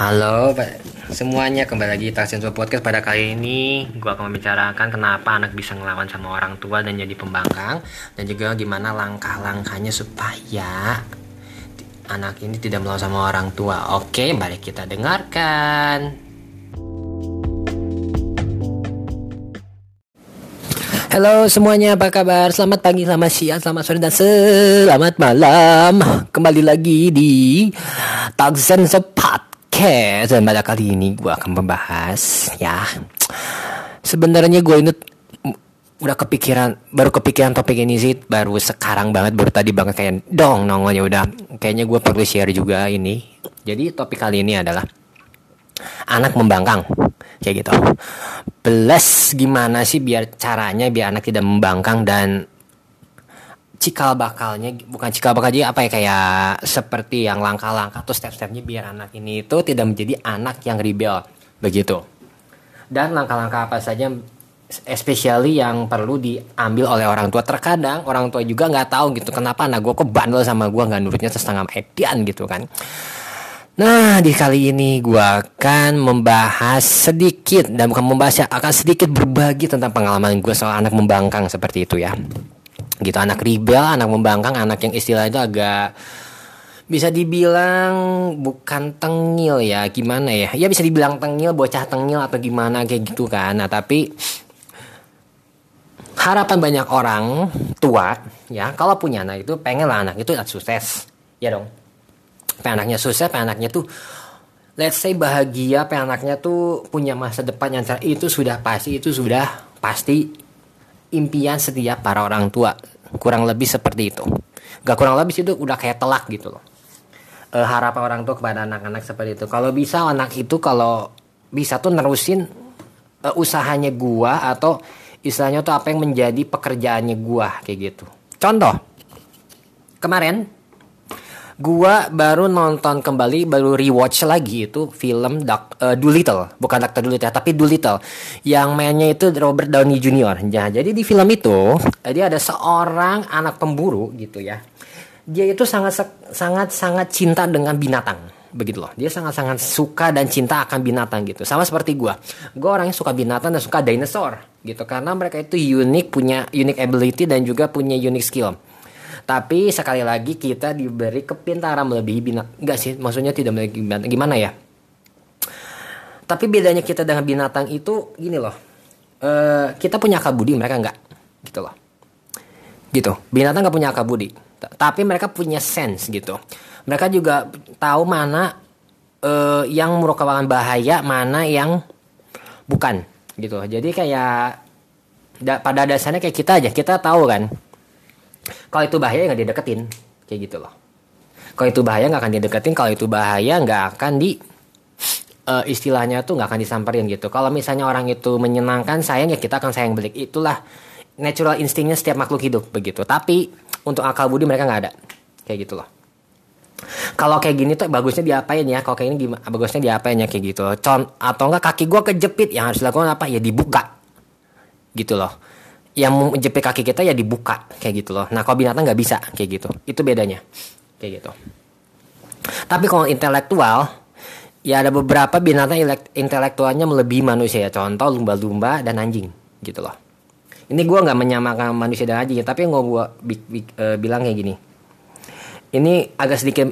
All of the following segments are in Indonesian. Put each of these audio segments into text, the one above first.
Halo semuanya kembali lagi Taksenso Podcast pada kali ini gue akan membicarakan kenapa anak bisa ngelawan sama orang tua dan jadi pembangkang dan juga gimana langkah-langkahnya supaya anak ini tidak melawan sama orang tua. Oke, mari kita dengarkan. Halo semuanya, apa kabar? Selamat pagi, selamat siang, selamat sore, dan selamat malam. Kembali lagi di Taksen Sepat Oke, dan pada kali ini gue akan membahas ya. Sebenarnya gue ini udah kepikiran, baru kepikiran topik ini sih, baru sekarang banget, baru tadi banget kayak dong nongolnya udah. Kayaknya gue perlu share juga ini. Jadi topik kali ini adalah anak membangkang kayak gitu. Plus gimana sih biar caranya biar anak tidak membangkang dan cikal bakalnya bukan cikal bakal juga apa ya kayak seperti yang langkah-langkah atau step-stepnya biar anak ini itu tidak menjadi anak yang rebel begitu. Dan langkah-langkah apa saja especially yang perlu diambil oleh orang tua. Terkadang orang tua juga nggak tahu gitu kenapa anak gue kok bandel sama gue nggak nurutnya setengah edian gitu kan. Nah, di kali ini gue akan membahas sedikit dan bukan membahas ya, akan sedikit berbagi tentang pengalaman gue soal anak membangkang seperti itu ya gitu anak ribel anak membangkang anak yang istilah itu agak bisa dibilang bukan tengil ya gimana ya? Ya bisa dibilang tengil bocah tengil atau gimana kayak gitu kan. Nah tapi harapan banyak orang tua ya kalau punya anak itu pengen lah anak itu sukses. Ya dong. Pengen anaknya sukses pengen anaknya tuh let's say bahagia pengen anaknya tuh punya masa depan yang cerah itu sudah pasti itu sudah pasti impian setiap para orang tua. Kurang lebih seperti itu. Gak kurang lebih itu udah kayak telak gitu loh. E, harapan orang tua kepada anak-anak seperti itu. Kalau bisa anak itu kalau bisa tuh nerusin e, usahanya gua atau istilahnya tuh apa yang menjadi pekerjaannya gua kayak gitu. Contoh kemarin gua baru nonton kembali baru rewatch lagi itu film Doc, uh, Doolittle. Bukan Doctor Doolittle tapi Doolittle. Yang mainnya itu Robert Downey Jr. Ya, jadi di film itu dia ada seorang anak pemburu gitu ya. Dia itu sangat sangat sangat cinta dengan binatang begitu loh. Dia sangat sangat suka dan cinta akan binatang gitu. Sama seperti gua. Gua orangnya suka binatang dan suka dinosaur gitu. Karena mereka itu unik punya unique ability dan juga punya unique skill tapi sekali lagi kita diberi kepintaran melebihi binatang. Enggak sih, maksudnya tidak melebihi binatang. Gimana ya? Tapi bedanya kita dengan binatang itu gini loh. Uh, kita punya akal budi, mereka enggak. Gitu loh. Gitu. Binatang nggak punya akal budi. Tapi mereka punya sense gitu. Mereka juga tahu mana uh, yang merupakan bahaya, mana yang bukan gitu. Jadi kayak da pada dasarnya kayak kita aja, kita tahu kan kalau itu bahaya nggak dideketin. Kayak gitu loh. Kalau itu bahaya nggak akan dideketin kalau itu bahaya nggak akan di uh, istilahnya tuh nggak akan disamperin gitu. Kalau misalnya orang itu menyenangkan sayang ya kita akan sayang balik. Itulah natural instingnya setiap makhluk hidup begitu. Tapi untuk akal budi mereka nggak ada. Kayak gitu loh. Kalau kayak gini tuh bagusnya diapain ya? Kalau kayak ini gimana bagusnya diapain ya? Kayak gitu Con atau enggak kaki gue kejepit yang harus dilakukan apa? Ya dibuka. Gitu loh yang menjepit kaki kita ya dibuka kayak gitu loh. Nah kalau binatang nggak bisa kayak gitu. Itu bedanya kayak gitu. Tapi kalau intelektual ya ada beberapa binatang intelektualnya melebihi manusia ya. Contoh lumba-lumba dan anjing gitu loh. Ini gue nggak menyamakan manusia dan anjing, tapi gue gua uh, bilang kayak gini. Ini agak sedikit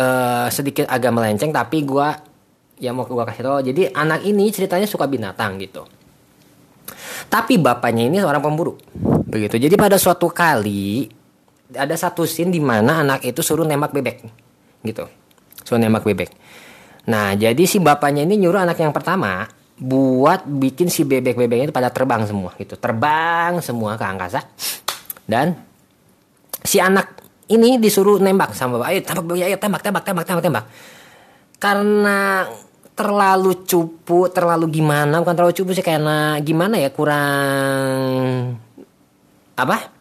uh, sedikit agak melenceng, tapi gue ya mau gue kasih tau. Jadi anak ini ceritanya suka binatang gitu tapi bapaknya ini seorang pemburu. Begitu. Jadi pada suatu kali ada satu scene di mana anak itu suruh nembak bebek. Gitu. Suruh nembak bebek. Nah, jadi si bapaknya ini nyuruh anak yang pertama buat bikin si bebek-bebeknya itu pada terbang semua gitu. Terbang semua ke angkasa. Dan si anak ini disuruh nembak sama bapak. Ayo tembak, ayo tembak, tembak, tembak, tembak, tembak. Karena terlalu cupu, terlalu gimana? Bukan terlalu cupu sih karena gimana ya kurang apa?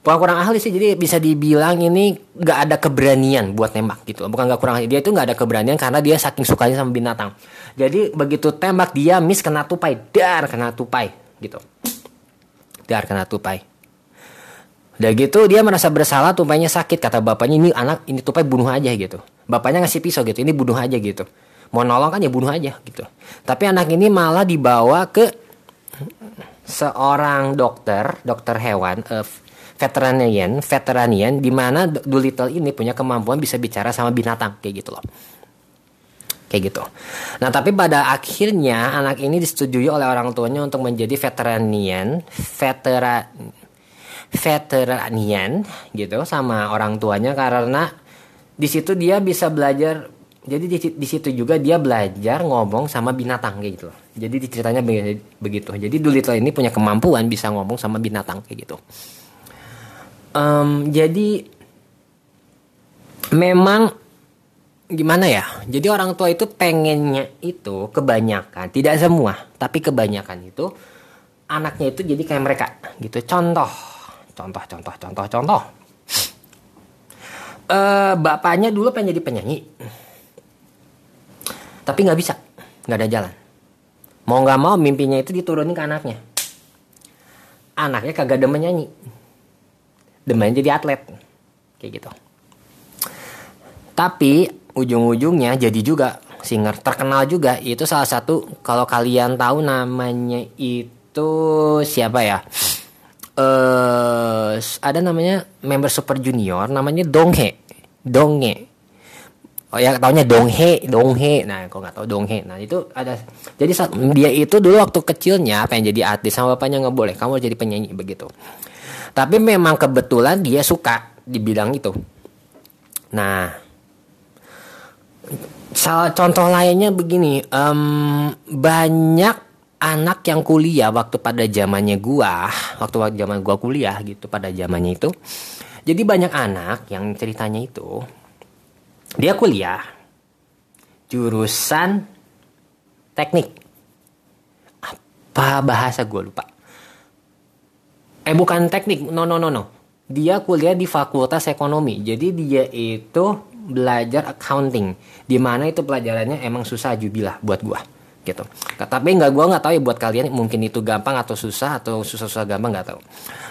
Bukan kurang ahli sih, jadi bisa dibilang ini gak ada keberanian buat nembak gitu. Bukan gak kurang ahli, dia itu gak ada keberanian karena dia saking sukanya sama binatang. Jadi begitu tembak dia miss kena tupai, dar kena tupai gitu. Dar kena tupai. Udah gitu dia merasa bersalah tupainya sakit kata bapaknya ini anak ini tupai bunuh aja gitu. Bapaknya ngasih pisau gitu ini bunuh aja gitu mau nolong kan ya bunuh aja gitu tapi anak ini malah dibawa ke seorang dokter dokter hewan uh, veteranian veteranian di mana Doolittle ini punya kemampuan bisa bicara sama binatang kayak gitu loh kayak gitu. Nah tapi pada akhirnya anak ini disetujui oleh orang tuanya untuk menjadi veteranian, veteran, veteranian gitu sama orang tuanya karena di situ dia bisa belajar. Jadi di, di situ juga dia belajar ngomong sama binatang kayak gitu. Jadi ceritanya begitu. Jadi Doolittle ini punya kemampuan bisa ngomong sama binatang kayak gitu. Um, jadi memang gimana ya? Jadi orang tua itu pengennya itu kebanyakan, tidak semua, tapi kebanyakan itu anaknya itu jadi kayak mereka gitu. Contoh, contoh, contoh, contoh, contoh. Uh, bapaknya dulu pengen jadi penyanyi, tapi nggak bisa, nggak ada jalan. Mau nggak mau mimpinya itu diturunin ke anaknya. Anaknya kagak demen nyanyi, demen jadi atlet, kayak gitu. Tapi ujung-ujungnya jadi juga singer. Terkenal juga. Itu salah satu kalau kalian tahu namanya itu siapa ya? Uh, ada namanya member Super Junior namanya Donghe. Donghe oh ya taunya Donghe Donghe nah kok nggak tahu Donghe nah itu ada jadi saat dia itu dulu waktu kecilnya pengen jadi artis sama bapaknya nggak boleh kamu jadi penyanyi begitu. Tapi memang kebetulan dia suka di bidang itu. Nah Salah contoh lainnya begini, um, banyak anak yang kuliah waktu pada zamannya gua, waktu zaman gua kuliah gitu pada zamannya itu. Jadi banyak anak yang ceritanya itu dia kuliah jurusan teknik. Apa bahasa gua lupa. Eh bukan teknik, no no no no. Dia kuliah di fakultas ekonomi. Jadi dia itu belajar accounting di mana itu pelajarannya emang susah jubilah buat gua gitu tapi nggak gua nggak tahu ya buat kalian mungkin itu gampang atau susah atau susah-susah gampang nggak tahu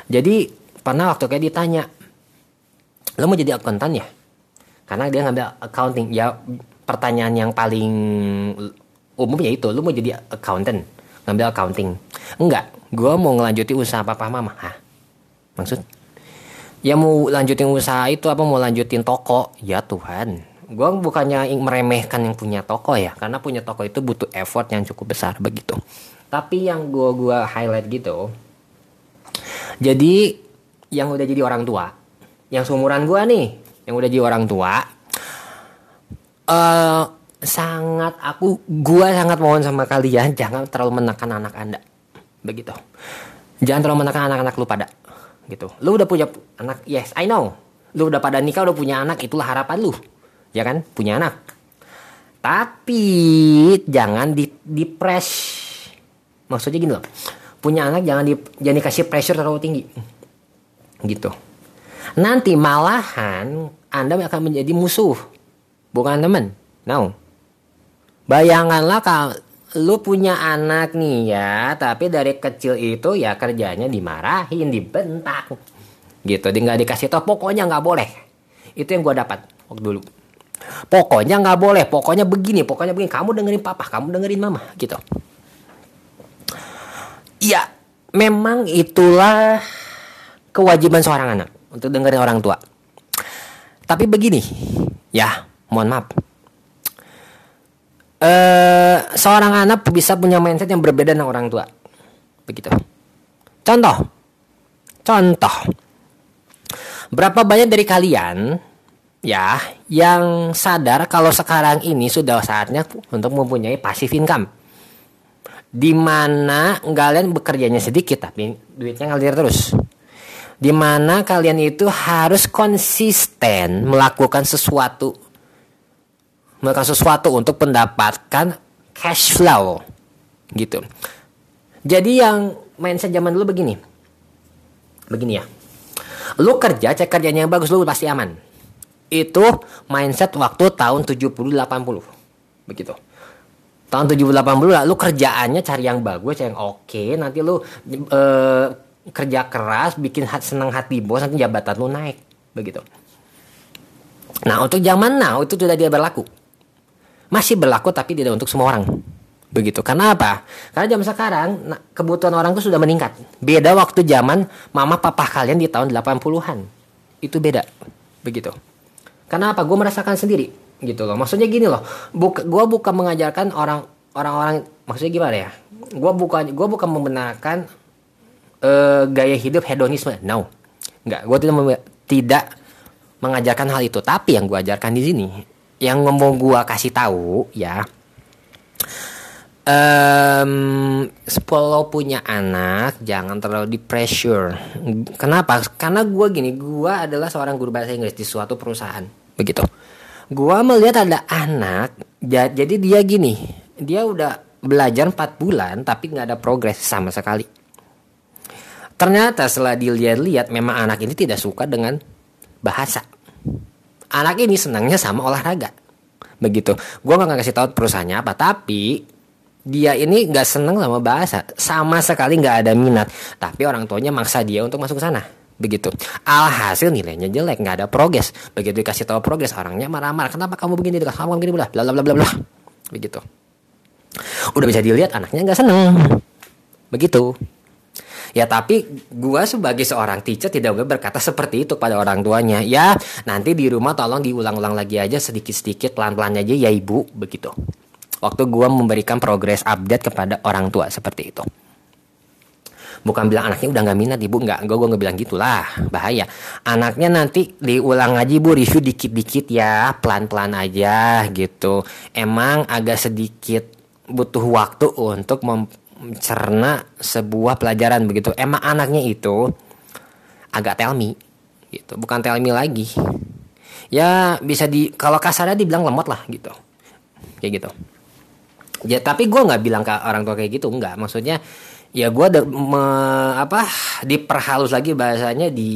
jadi pernah waktu kayak ditanya lo mau jadi akuntan ya karena dia ngambil accounting. Ya pertanyaan yang paling umumnya itu lo mau jadi accountant ngambil accounting. Enggak gua mau ngelanjutin usaha papa mama. Hah? maksud? Ya mau lanjutin usaha itu apa? Mau lanjutin toko? Ya Tuhan. Gue bukannya meremehkan yang punya toko ya karena punya toko itu butuh effort yang cukup besar begitu. Tapi yang gue gua highlight gitu jadi yang udah jadi orang tua yang seumuran gue nih yang udah jadi orang tua uh, sangat aku gue sangat mohon sama kalian jangan terlalu menekan anak anda begitu jangan terlalu menekan anak-anak lu pada gitu. Lu udah punya anak, yes, I know. Lu udah pada nikah, udah punya anak, itulah harapan lu. Ya kan? Punya anak. Tapi jangan di depres. Maksudnya gini loh. Punya anak jangan di jangan dikasih pressure terlalu tinggi. Gitu. Nanti malahan Anda akan menjadi musuh. Bukan teman. No. Bayanganlah kalau lu punya anak nih ya, tapi dari kecil itu ya kerjanya dimarahin, dibentak, gitu. Di nggak dikasih tau, pokoknya nggak boleh. Itu yang gue dapat waktu dulu. Pokoknya nggak boleh, pokoknya begini, pokoknya begini. Kamu dengerin papa, kamu dengerin mama, gitu. Ya, memang itulah kewajiban seorang anak untuk dengerin orang tua. Tapi begini, ya, mohon maaf eh, seorang anak bisa punya mindset yang berbeda dengan orang tua. Begitu. Contoh. Contoh. Berapa banyak dari kalian ya yang sadar kalau sekarang ini sudah saatnya untuk mempunyai passive income. Di mana kalian bekerjanya sedikit tapi duitnya ngalir terus. Di mana kalian itu harus konsisten melakukan sesuatu melakukan sesuatu untuk mendapatkan cash flow gitu. Jadi yang mindset zaman dulu begini. Begini ya. Lu kerja, cek kerjanya yang bagus, lu pasti aman. Itu mindset waktu tahun 70 80. Begitu. Tahun 70 80 lu kerjaannya cari yang bagus, cari yang oke, okay, nanti lu uh, kerja keras, bikin hat, senang hati bos, nanti jabatan lu naik. Begitu. Nah, untuk zaman now itu sudah dia berlaku. Masih berlaku tapi tidak untuk semua orang begitu. Karena apa? Karena zaman sekarang nah, kebutuhan orang itu sudah meningkat. Beda waktu zaman mama papa kalian di tahun 80-an itu beda begitu. Karena apa? Gue merasakan sendiri gitu loh. Maksudnya gini loh buka, gue bukan mengajarkan orang orang-orang maksudnya gimana ya? Gue bukan gue bukan membenarkan uh, gaya hidup hedonisme. No. Nggak gue tidak tidak mengajarkan hal itu. Tapi yang gue ajarkan di sini yang ngomong gue kasih tahu ya. Um, kalau punya anak jangan terlalu di pressure kenapa? Karena gue gini gue adalah seorang guru bahasa Inggris di suatu perusahaan. Begitu. Gue melihat ada anak jadi dia gini dia udah belajar 4 bulan tapi nggak ada progres sama sekali ternyata setelah dilihat-lihat memang anak ini tidak suka dengan bahasa. Anak ini senangnya sama olahraga. Begitu. Gue nggak kasih tahu perusahaannya apa tapi dia ini nggak seneng sama bahasa. Sama sekali nggak ada minat. Tapi orang tuanya maksa dia untuk masuk ke sana. Begitu. Alhasil nilainya jelek nggak ada progres. Begitu dikasih tahu progres orangnya marah-marah. Kenapa kamu begini? Kamu begini bla bla bla bla bla. Begitu. Udah bisa dilihat anaknya nggak seneng. Begitu Ya tapi gua sebagai seorang teacher tidak boleh berkata seperti itu pada orang tuanya. Ya nanti di rumah tolong diulang-ulang lagi aja sedikit-sedikit pelan-pelan aja ya ibu. Begitu. Waktu gue memberikan progres update kepada orang tua seperti itu. Bukan bilang anaknya udah nggak minat ibu. Nggak gue gue nggak bilang gitulah. Bahaya. Anaknya nanti diulang lagi bu review dikit-dikit ya pelan-pelan aja gitu. Emang agak sedikit butuh waktu untuk mencerna sebuah pelajaran begitu. Emang anaknya itu agak tell me gitu. Bukan tell me lagi. Ya bisa di kalau kasarnya dibilang lemot lah gitu. Kayak gitu. Ya tapi gue nggak bilang ke orang tua kayak gitu nggak. Maksudnya ya gue ada me, apa diperhalus lagi bahasanya di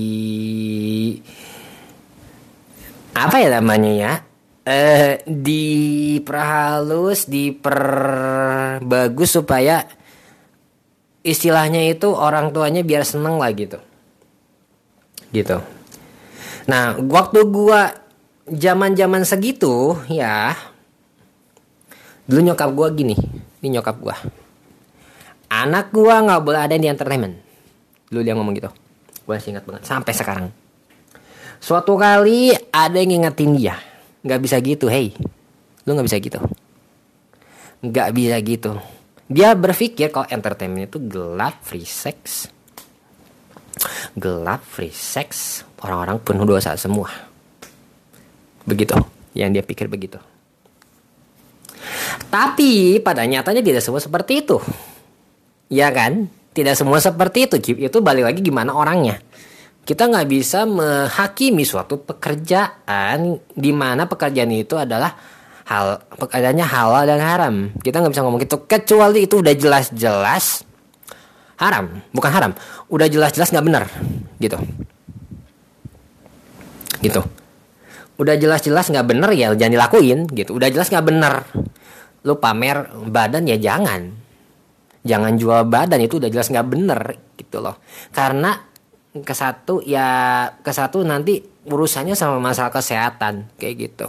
apa ya namanya ya? Eh diperhalus diperbagus supaya istilahnya itu orang tuanya biar seneng lah gitu. Gitu. Nah waktu gue zaman zaman segitu ya dulu nyokap gue gini ini nyokap gue anak gue nggak boleh ada di entertainment. Dulu dia ngomong gitu. Gue masih ingat banget sampai sekarang. Suatu kali ada yang ngingetin dia nggak bisa gitu hey. Lu nggak bisa gitu. Nggak bisa gitu dia berpikir kalau entertainment itu gelap free sex gelap free sex orang-orang penuh dosa semua begitu yang dia pikir begitu tapi pada nyatanya tidak semua seperti itu. Ya kan? Tidak semua seperti itu. Itu balik lagi gimana orangnya. Kita nggak bisa menghakimi suatu pekerjaan di mana pekerjaan itu adalah hal pekerjaannya halal dan haram. Kita nggak bisa ngomong gitu kecuali itu udah jelas-jelas haram, bukan haram. Udah jelas-jelas nggak benar, gitu. Gitu. Udah jelas-jelas nggak benar ya jangan dilakuin, gitu. Udah jelas nggak benar lu pamer badan ya jangan jangan jual badan itu udah jelas nggak bener gitu loh karena ke satu ya ke satu nanti urusannya sama masalah kesehatan kayak gitu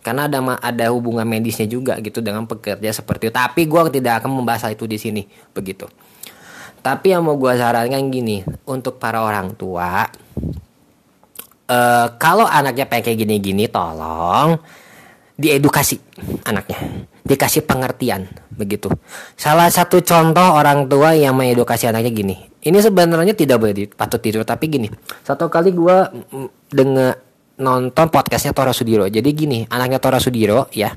karena ada ada hubungan medisnya juga gitu dengan pekerja seperti itu. Tapi gue tidak akan membahas itu di sini. Begitu. Tapi yang mau gue sarankan gini untuk para orang tua uh, kalau anaknya pengen kayak gini-gini tolong diedukasi anaknya. Dikasih pengertian. Begitu. Salah satu contoh orang tua yang mengedukasi anaknya gini. Ini sebenarnya tidak boleh patut tidur tapi gini. Satu kali gue dengan nonton podcastnya Tora Sudiro. Jadi gini anaknya Tora Sudiro ya.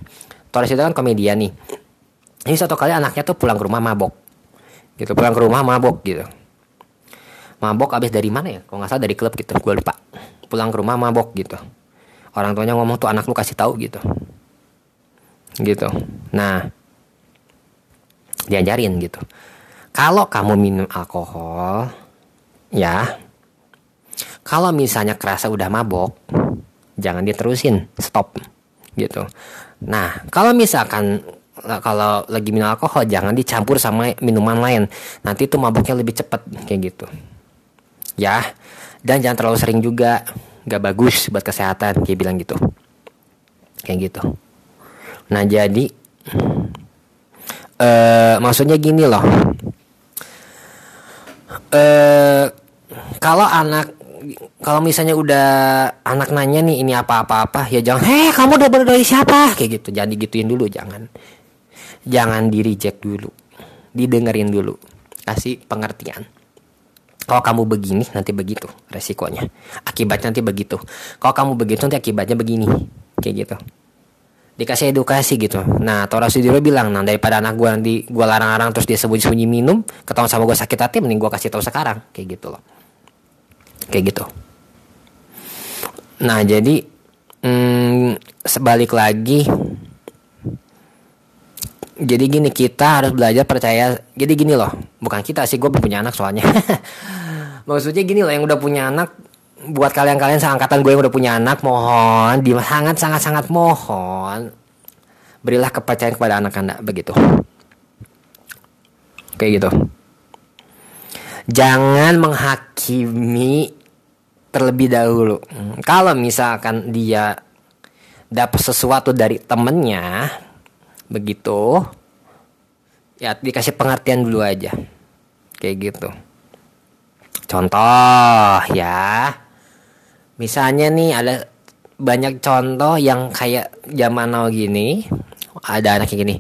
Tora Sudiro kan komedian nih. Ini satu kali anaknya tuh pulang ke rumah mabok. Gitu pulang ke rumah mabok gitu. Mabok abis dari mana ya? Kalau nggak salah dari klub gitu gue lupa. Pulang ke rumah mabok gitu. Orang tuanya ngomong tuh anak lu kasih tahu gitu. Gitu. Nah diajarin gitu. Kalau kamu minum alkohol ya. Kalau misalnya kerasa udah mabok jangan diterusin stop gitu. Nah kalau misalkan kalau lagi minum alkohol jangan dicampur sama minuman lain. Nanti itu maboknya lebih cepat kayak gitu. Ya dan jangan terlalu sering juga. Gak bagus buat kesehatan kayak bilang gitu. Kayak gitu. Nah jadi uh, maksudnya gini loh. Uh, kalau anak kalau misalnya udah anak nanya nih ini apa-apa-apa? Ya jangan heh kamu udah dari siapa? Kayak gitu jangan digituin dulu jangan. Jangan di reject dulu didengerin dulu kasih pengertian. Kalau kamu begini nanti begitu resikonya. Akibatnya nanti begitu. Kalau kamu begitu nanti akibatnya begini. Kayak gitu. Dikasih edukasi gitu. Nah Tora Sudiro bilang nah daripada anak gue nanti gue larang-larang terus dia sembunyi-sembunyi minum ketahuan sama gue sakit hati mending gue kasih tahu sekarang. Kayak gitu loh kayak gitu. Nah jadi hmm, sebalik lagi jadi gini kita harus belajar percaya jadi gini loh bukan kita sih gue punya anak soalnya. Maksudnya gini loh yang udah punya anak buat kalian-kalian seangkatan gue yang udah punya anak mohon sangat sangat sangat mohon berilah kepercayaan kepada anak anda begitu. Kayak gitu jangan menghakimi terlebih dahulu kalau misalkan dia dapat sesuatu dari temennya begitu ya dikasih pengertian dulu aja kayak gitu contoh ya Misalnya nih ada banyak contoh yang kayak zaman now gini, ada anak yang gini.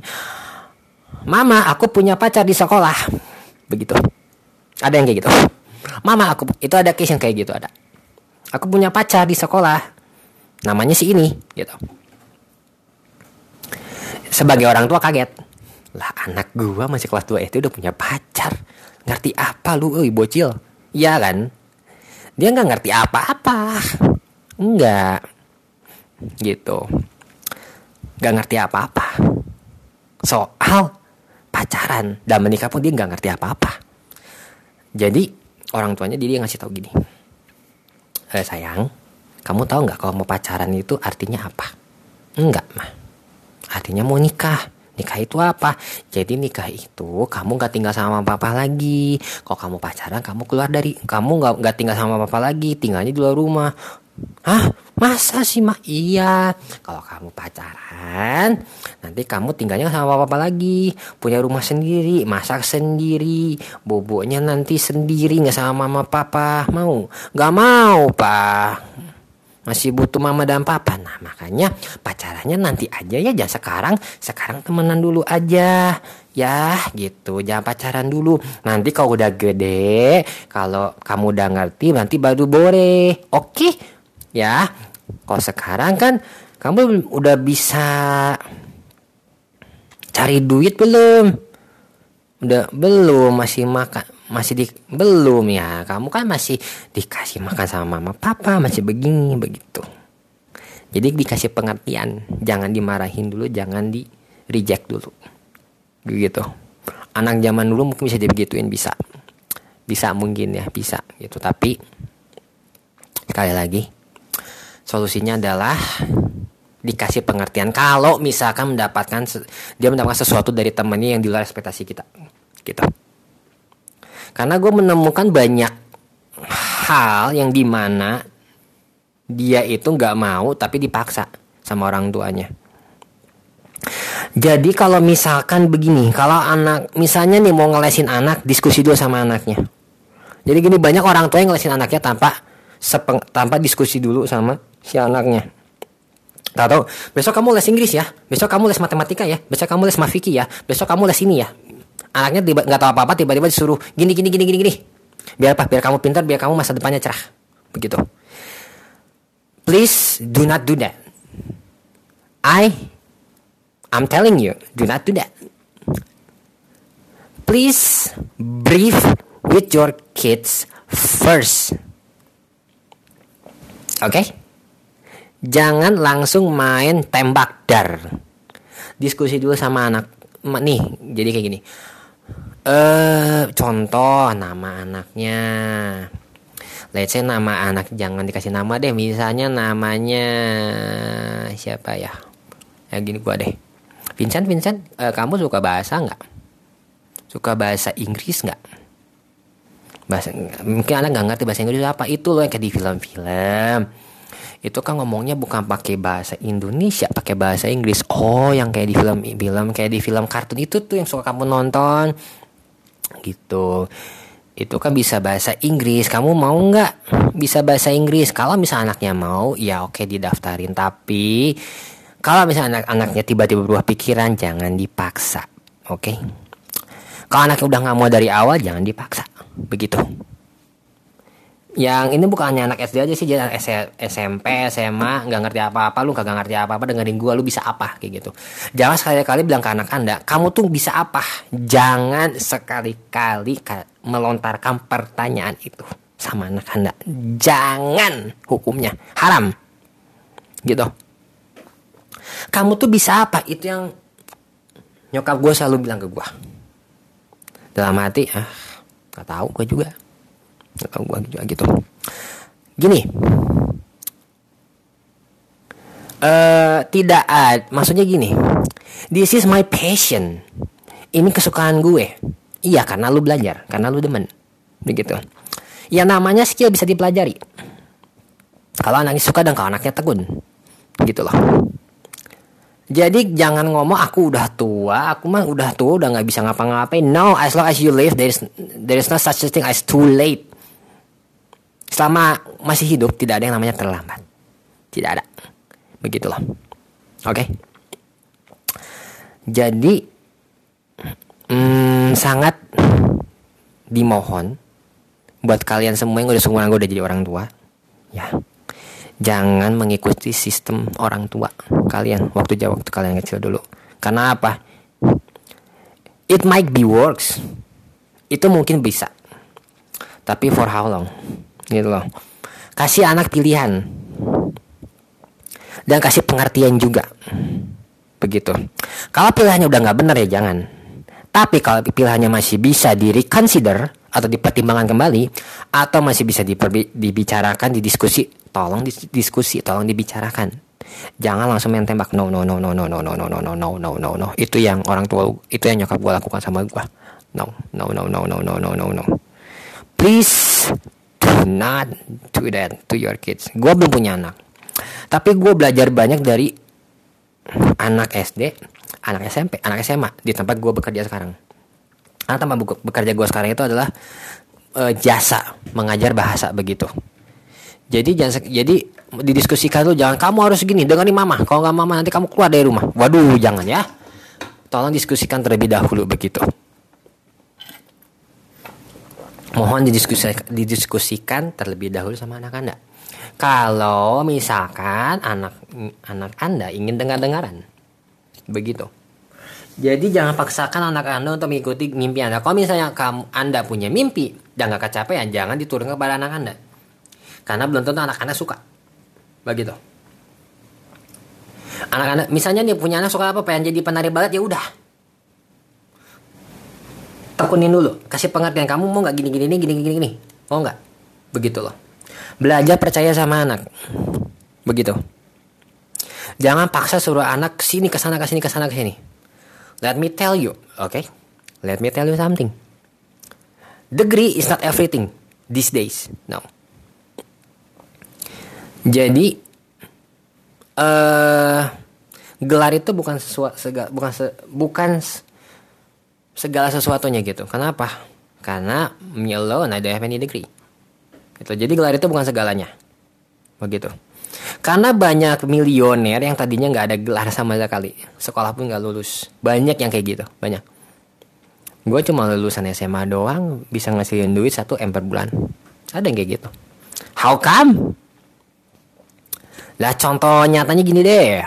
Mama, aku punya pacar di sekolah. Begitu. Ada yang kayak gitu. Mama, aku itu ada case yang kayak gitu ada. Aku punya pacar di sekolah. Namanya si ini, gitu. Sebagai orang tua kaget. Lah anak gua masih kelas 2 itu udah punya pacar. Ngerti apa lu, euy bocil? Iya kan? dia nggak ngerti apa-apa nggak gitu nggak ngerti apa-apa soal pacaran dan menikah pun dia nggak ngerti apa-apa jadi orang tuanya dia ngasih tahu gini eh, sayang kamu tahu nggak kalau mau pacaran itu artinya apa enggak mah artinya mau nikah Nikah itu apa? Jadi nikah itu kamu gak tinggal sama papa lagi. Kalau kamu pacaran, kamu keluar dari, kamu gak, gak tinggal sama papa lagi, tinggalnya di luar rumah. Hah? Masa sih mah? Iya. Kalau kamu pacaran, nanti kamu tinggalnya sama papa lagi, punya rumah sendiri, masak sendiri, boboknya nanti sendiri nggak sama mama papa. Mau? Gak mau, pak masih butuh mama dan papa. Nah, makanya pacarannya nanti aja ya, jangan sekarang. Sekarang temenan dulu aja. Ya, gitu. Jangan pacaran dulu. Nanti kalau udah gede, kalau kamu udah ngerti, nanti baru boleh. Oke? Ya. Kalau sekarang kan kamu udah bisa cari duit belum? Udah belum, masih makan masih di belum ya. Kamu kan masih dikasih makan sama mama papa masih begini begitu. Jadi dikasih pengertian jangan dimarahin dulu jangan di reject dulu. Gitu. Anak zaman dulu mungkin bisa dibegituin bisa. Bisa mungkin ya bisa gitu. Tapi sekali lagi solusinya adalah dikasih pengertian kalau misalkan mendapatkan dia mendapatkan sesuatu dari temannya yang di luar ekspektasi kita gitu karena gue menemukan banyak hal yang di mana dia itu nggak mau tapi dipaksa sama orang tuanya. Jadi kalau misalkan begini, kalau anak misalnya nih mau ngelesin anak, diskusi dulu sama anaknya. Jadi gini banyak orang tua yang ngelesin anaknya tanpa sepeng, tanpa diskusi dulu sama si anaknya. Tahu. Besok kamu les Inggris ya, besok kamu les matematika ya, besok kamu les mafiki ya, besok kamu les ini ya. Anaknya tiba nggak tahu apa-apa tiba-tiba disuruh gini gini gini gini gini. Biar apa? Biar kamu pintar biar kamu masa depannya cerah. Begitu. Please do not do that. I I'm telling you do not do that. Please brief with your kids first. Okay? Jangan langsung main tembak dar. Diskusi dulu sama anak nih jadi kayak gini. Eh contoh nama anaknya. Let's say nama anak jangan dikasih nama deh. Misalnya namanya siapa ya? Ya gini gua deh. Vincent Vincent uh, kamu suka bahasa nggak? Suka bahasa Inggris nggak? Bahasa mungkin anak nggak ngerti bahasa Inggris apa? Itu loh yang kayak di film-film itu kan ngomongnya bukan pakai bahasa Indonesia, pakai bahasa Inggris. Oh, yang kayak di film-film, kayak di film kartun itu tuh yang suka kamu nonton, gitu. Itu kan bisa bahasa Inggris. Kamu mau nggak bisa bahasa Inggris? Kalau misalnya anaknya mau, ya oke didaftarin. Tapi kalau misalnya anak-anaknya tiba-tiba berubah pikiran, jangan dipaksa, oke? Kalau anaknya udah nggak mau dari awal, jangan dipaksa, begitu yang ini bukan hanya anak SD aja sih jadi SMP SMA nggak ngerti apa-apa lu kagak ngerti apa-apa dengerin gua lu bisa apa kayak gitu. Jangan sekali-kali bilang ke anak anda kamu tuh bisa apa? Jangan sekali-kali melontarkan pertanyaan itu sama anak anda. Jangan hukumnya. Haram. Gitu. Kamu tuh bisa apa? Itu yang nyokap gue selalu bilang ke gue dalam hati ah nggak tahu gue juga atau gua juga gitu. Gini. Uh, tidak ada maksudnya gini. This is my passion. Ini kesukaan gue. Iya karena lu belajar karena lu demen. Begitu. Ya namanya skill bisa dipelajari. Kalau anaknya suka dan kalau anaknya tekun gitu loh. Jadi jangan ngomong aku udah tua, aku mah udah tua, udah nggak bisa ngapa-ngapain. No, as long as you live, there is there is no such a thing as too late selama masih hidup tidak ada yang namanya terlambat. Tidak ada. Begitulah. Oke. Okay? Jadi hmm, sangat dimohon buat kalian semua yang udah seumuran gue udah jadi orang tua, ya jangan mengikuti sistem orang tua kalian waktu jauh waktu kalian kecil dulu. Karena apa? It might be works. Itu mungkin bisa. Tapi for how long? Gitu loh kasih anak pilihan dan kasih pengertian juga begitu kalau pilihannya udah nggak benar ya jangan tapi kalau pilihannya masih bisa di reconsider atau dipertimbangkan kembali atau masih bisa dibicarakan di diskusi tolong diskusi tolong dibicarakan jangan langsung main tembak no no no no no no no no no no no no no no itu yang orang tua itu yang nyokap gue lakukan sama gue no no no no no no no no no please not do that to your kids. Gue belum punya anak. Tapi gue belajar banyak dari anak SD anak SMP anak SMA di tempat gue bekerja sekarang. Karena tempat bekerja gue sekarang itu adalah uh, jasa mengajar bahasa begitu. Jadi jangan jadi didiskusikan tuh jangan kamu harus gini dengerin mama. Kalau nggak mama nanti kamu keluar dari rumah. Waduh jangan ya. Tolong diskusikan terlebih dahulu begitu mohon didiskusikan, didiskusikan terlebih dahulu sama anak anda. Kalau misalkan anak anak anda ingin dengar-dengaran, begitu. Jadi jangan paksakan anak anda untuk mengikuti mimpi anda. Kalau misalnya kamu anda punya mimpi dan gak kecapean, jangan diturunkan kepada anak anda. Karena belum tentu anak anda suka. Begitu. Anak-anak misalnya nih punya anak suka apa pengen jadi penari balet ya udah tekunin dulu. Kasih pengertian kamu mau nggak gini gini gini gini gini gini mau nggak? Begitu loh. Belajar percaya sama anak. Begitu. Jangan paksa suruh anak sini ke sana ke sini ke sana ke sini. Let me tell you oke okay? let me tell you something. Degree is not everything these days no. Jadi uh, gelar itu bukan sesuatu bukan se, bukan segala sesuatunya gitu. Kenapa? Karena me alone I don't have any degree. Gitu. Jadi gelar itu bukan segalanya. Begitu. Karena banyak milioner yang tadinya nggak ada gelar sama sekali. Sekolah pun nggak lulus. Banyak yang kayak gitu. Banyak. Gue cuma lulusan SMA doang bisa ngasihin duit 1 M per bulan. Ada yang kayak gitu. How come? Lah contoh nyatanya gini deh.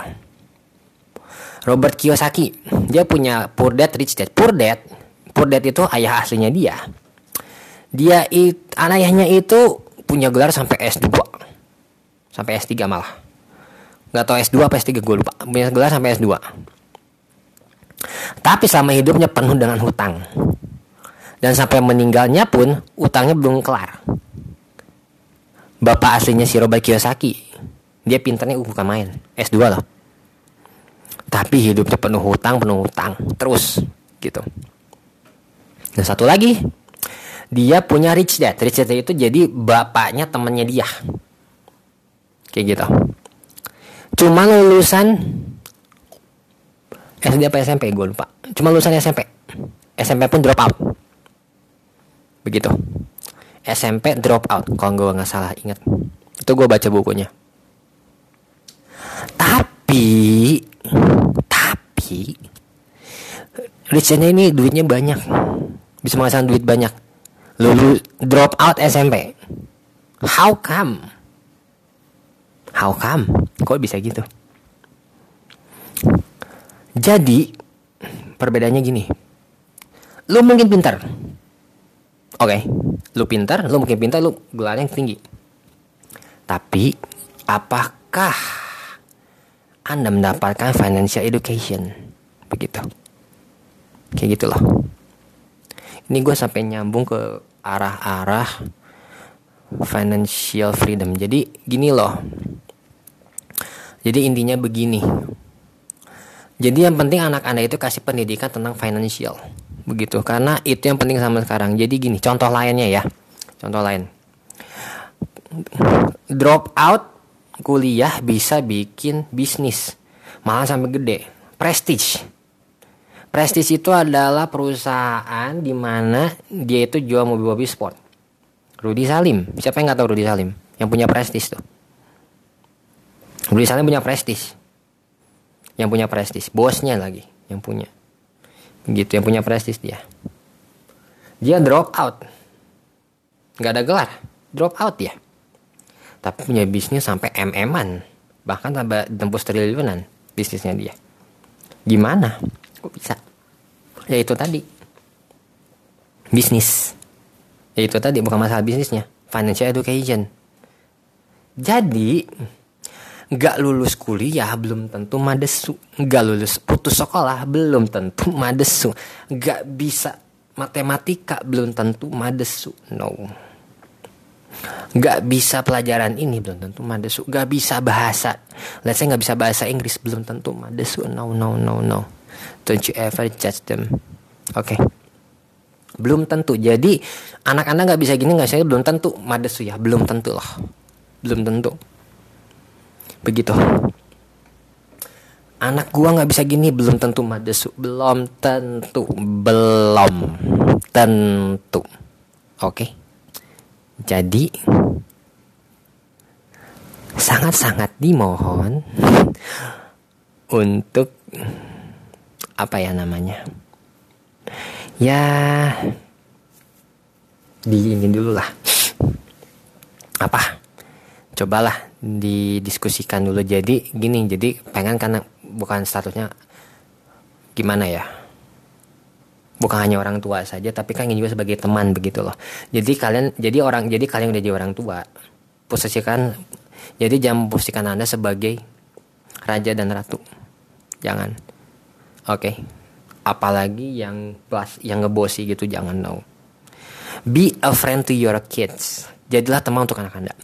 Robert Kiyosaki. Dia punya Poor Dad Rich Dad. Poor Dad, Poor Dad itu ayah aslinya dia. Dia it, ayahnya itu punya gelar sampai S2. Sampai S3 malah. Gak tau S2 apa S3 gue lupa. Punya gelar sampai S2. Tapi selama hidupnya penuh dengan hutang. Dan sampai meninggalnya pun utangnya belum kelar. Bapak aslinya si Robert Kiyosaki. Dia pinternya bukan main. S2 loh tapi hidupnya penuh hutang penuh hutang. Terus gitu. Dan satu lagi. Dia punya rich dad. Rich dad itu jadi bapaknya temennya dia. Kayak gitu. Cuma lulusan SD apa SMP gue lupa. Cuma lulusan SMP SMP pun drop out. Begitu. SMP drop out kalau gue nggak salah ingat. Itu gue baca bukunya. Tapi tapi Richardnya ini duitnya banyak bisa menghasilkan duit banyak lulus drop out SMP how come How come? Kok bisa gitu? Jadi perbedaannya gini. Lu mungkin pintar. Oke, okay. lu pintar, lu mungkin pintar, lu yang tinggi. Tapi apakah Anda mendapatkan financial education? Begitu. Kayak gitu loh. Ini gue sampai nyambung ke arah-arah financial freedom. Jadi gini loh jadi intinya begini. Jadi yang penting anak Anda itu kasih pendidikan tentang financial. Begitu. Karena itu yang penting sama sekarang. Jadi gini, contoh lainnya ya. Contoh lain. Drop out kuliah bisa bikin bisnis. Malah sampai gede. Prestige. Prestige itu adalah perusahaan di mana dia itu jual mobil-mobil sport. Rudy Salim. Siapa yang nggak tahu Rudy Salim? Yang punya Prestige tuh. Tulisannya punya prestis. Yang punya prestis, bosnya lagi yang punya. Begitu yang punya prestis dia. Dia drop out. Gak ada gelar, drop out ya. Tapi punya bisnis sampai mm-an. Bahkan sampai tembus triliunan bisnisnya dia. Gimana? Kok bisa? Ya itu tadi. Bisnis. Ya itu tadi bukan masalah bisnisnya. Financial education. Jadi Gak lulus kuliah belum tentu madesu. Gak lulus putus sekolah belum tentu madesu. Gak bisa matematika belum tentu madesu. No. Gak bisa pelajaran ini belum tentu madesu. Gak bisa bahasa. Let's say gak bisa bahasa Inggris belum tentu madesu. No, no, no, no. Don't you ever judge them. Oke. Okay. Belum tentu. Jadi anak-anak gak bisa gini gak saya belum tentu madesu ya. Belum tentu loh. Belum tentu. Begitu. Anak gua nggak bisa gini belum tentu madesu, belum tentu, belum tentu. Oke. Jadi sangat-sangat dimohon untuk apa ya namanya? Ya diingin dulu lah. Apa? Cobalah didiskusikan dulu jadi gini jadi pengen karena bukan statusnya gimana ya bukan hanya orang tua saja tapi kan juga sebagai teman begitu loh jadi kalian jadi orang jadi kalian udah jadi orang tua posisikan jadi jangan posisikan anda sebagai raja dan ratu jangan oke okay. apalagi yang plus yang ngebosi gitu jangan no be a friend to your kids jadilah teman untuk anak anda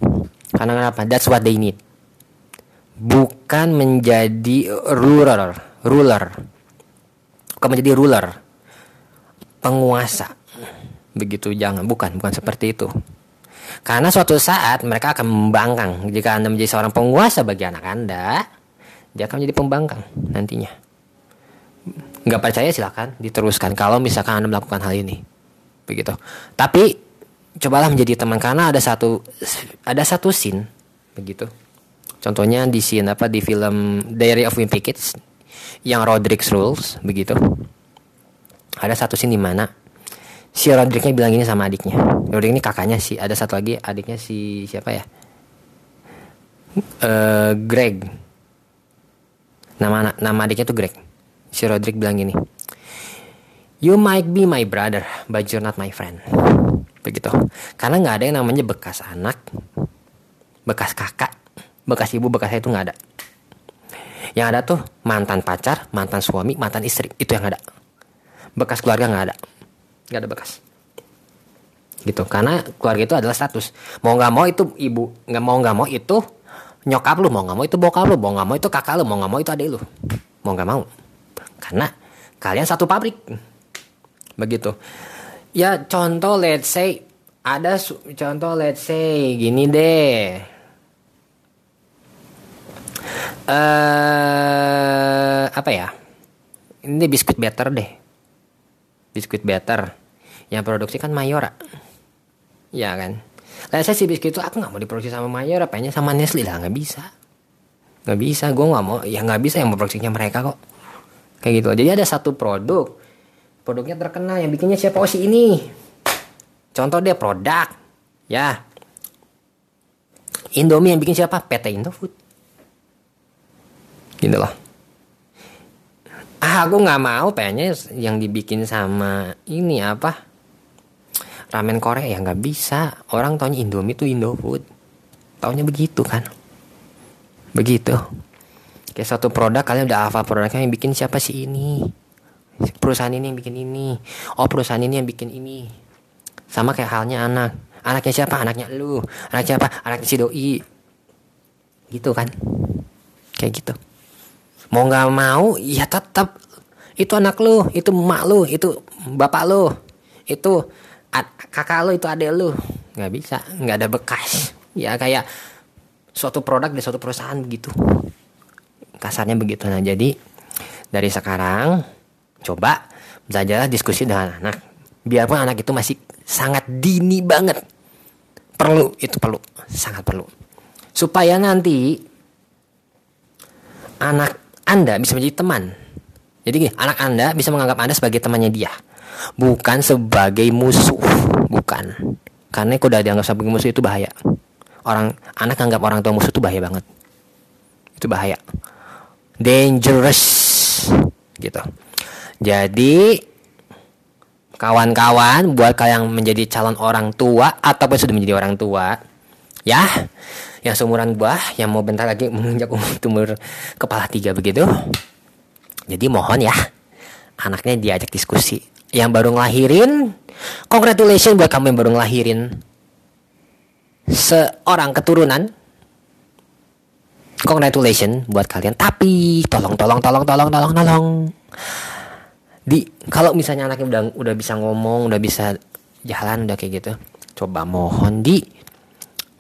karena kenapa? That's what they need. Bukan menjadi ruler, ruler. Bukan menjadi ruler. Penguasa. Begitu jangan, bukan, bukan seperti itu. Karena suatu saat mereka akan membangkang. Jika Anda menjadi seorang penguasa bagi anak Anda, dia akan menjadi pembangkang nantinya. Nggak percaya silahkan diteruskan kalau misalkan Anda melakukan hal ini. Begitu. Tapi cobalah menjadi teman karena ada satu ada satu scene begitu contohnya di scene apa di film Diary of Wimpy Kids yang Rodriguez Rules begitu ada satu scene di mana si Rodrigueznya bilang gini sama adiknya. Rodriguez ini kakaknya sih. Ada satu lagi adiknya si siapa ya? Uh, Greg. Nama nama adiknya tuh Greg. Si Rodriguez bilang gini You might be my brother, but you're not my friend. Begitu. Karena nggak ada yang namanya bekas anak bekas kakak bekas ibu bekas saya itu nggak ada. Yang ada tuh mantan pacar mantan suami mantan istri. Itu yang ada bekas keluarga nggak ada. Nggak ada bekas. Gitu karena keluarga itu adalah status. Mau nggak mau itu ibu nggak mau nggak mau itu nyokap lu mau nggak mau itu bokap lu mau nggak mau itu kakak lu mau nggak mau itu adik lu. Mau nggak mau. Karena kalian satu pabrik. Begitu. Ya contoh let's say ada contoh let's say gini deh. Eh apa ya? Ini biskuit better deh. Biskuit better. Yang produksi kan Mayora. Ya kan. Lah saya si biskuit itu aku nggak mau diproduksi sama Mayora, pengennya sama Nestle lah nggak bisa. Nggak bisa, gue nggak mau. Ya nggak bisa yang memproduksinya mereka kok. Kayak gitu. Jadi ada satu produk, produknya terkenal yang bikinnya siapa? Oh si ini. Contoh dia produk, ya. Indomie yang bikin siapa? PT Indofood. Gitu loh. Ah, aku nggak mau pengennya yang dibikin sama ini apa? Ramen Korea ya nggak bisa. Orang taunya Indomie itu Indofood. Taunya begitu kan. Begitu. Kayak satu produk kalian udah hafal produknya yang bikin siapa sih ini? Perusahaan ini yang bikin ini. Oh, perusahaan ini yang bikin ini. Sama kayak halnya anak. Anaknya siapa? Anaknya lu. Anak siapa? Anaknya si doi. Gitu kan. Kayak gitu. Mau nggak mau, ya tetap itu anak lu, itu emak lu, itu bapak lu, itu kakak lu, itu adek lu. Nggak bisa, nggak ada bekas. Ya kayak suatu produk dari suatu perusahaan gitu. Kasarnya begitu. Nah jadi dari sekarang coba belajar diskusi dengan anak. Biarpun anak itu masih sangat dini banget. Perlu, itu perlu, sangat perlu. Supaya nanti anak anda bisa menjadi teman. Jadi gini, anak Anda bisa menganggap Anda sebagai temannya dia. Bukan sebagai musuh. Bukan. Karena kalau udah dianggap sebagai musuh itu bahaya. Orang anak anggap orang tua musuh itu bahaya banget. Itu bahaya. Dangerous. Gitu. Jadi kawan-kawan buat kalian menjadi calon orang tua ataupun sudah menjadi orang tua ya yang seumuran gua yang mau bentar lagi menginjak umur kepala tiga begitu. Jadi mohon ya anaknya diajak diskusi. Yang baru ngelahirin congratulations buat kamu yang baru ngelahirin. Seorang keturunan congratulations buat kalian. Tapi tolong tolong tolong tolong tolong tolong. Di kalau misalnya anaknya udah udah bisa ngomong udah bisa jalan udah kayak gitu coba mohon di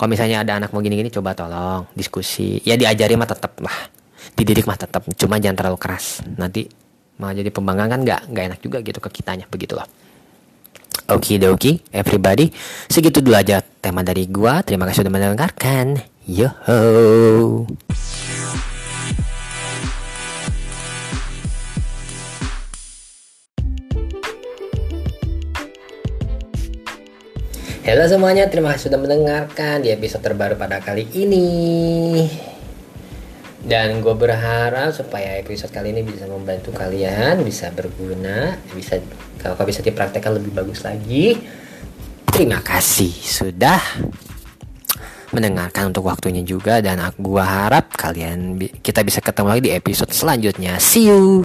kalau misalnya ada anak mau gini-gini coba tolong diskusi. Ya diajari mah tetap lah. Dididik mah tetap cuma jangan terlalu keras. Nanti malah jadi pembanggaan kan nggak nggak enak juga gitu ke kitanya. Begitu loh Oke doki everybody. Segitu dulu aja tema dari gua. Terima kasih sudah mendengarkan. Yo Halo semuanya, terima kasih sudah mendengarkan di episode terbaru pada kali ini. Dan gue berharap supaya episode kali ini bisa membantu kalian, bisa berguna, bisa kalau bisa dipraktekkan lebih bagus lagi. Terima kasih sudah mendengarkan untuk waktunya juga dan aku harap kalian kita bisa ketemu lagi di episode selanjutnya. See you.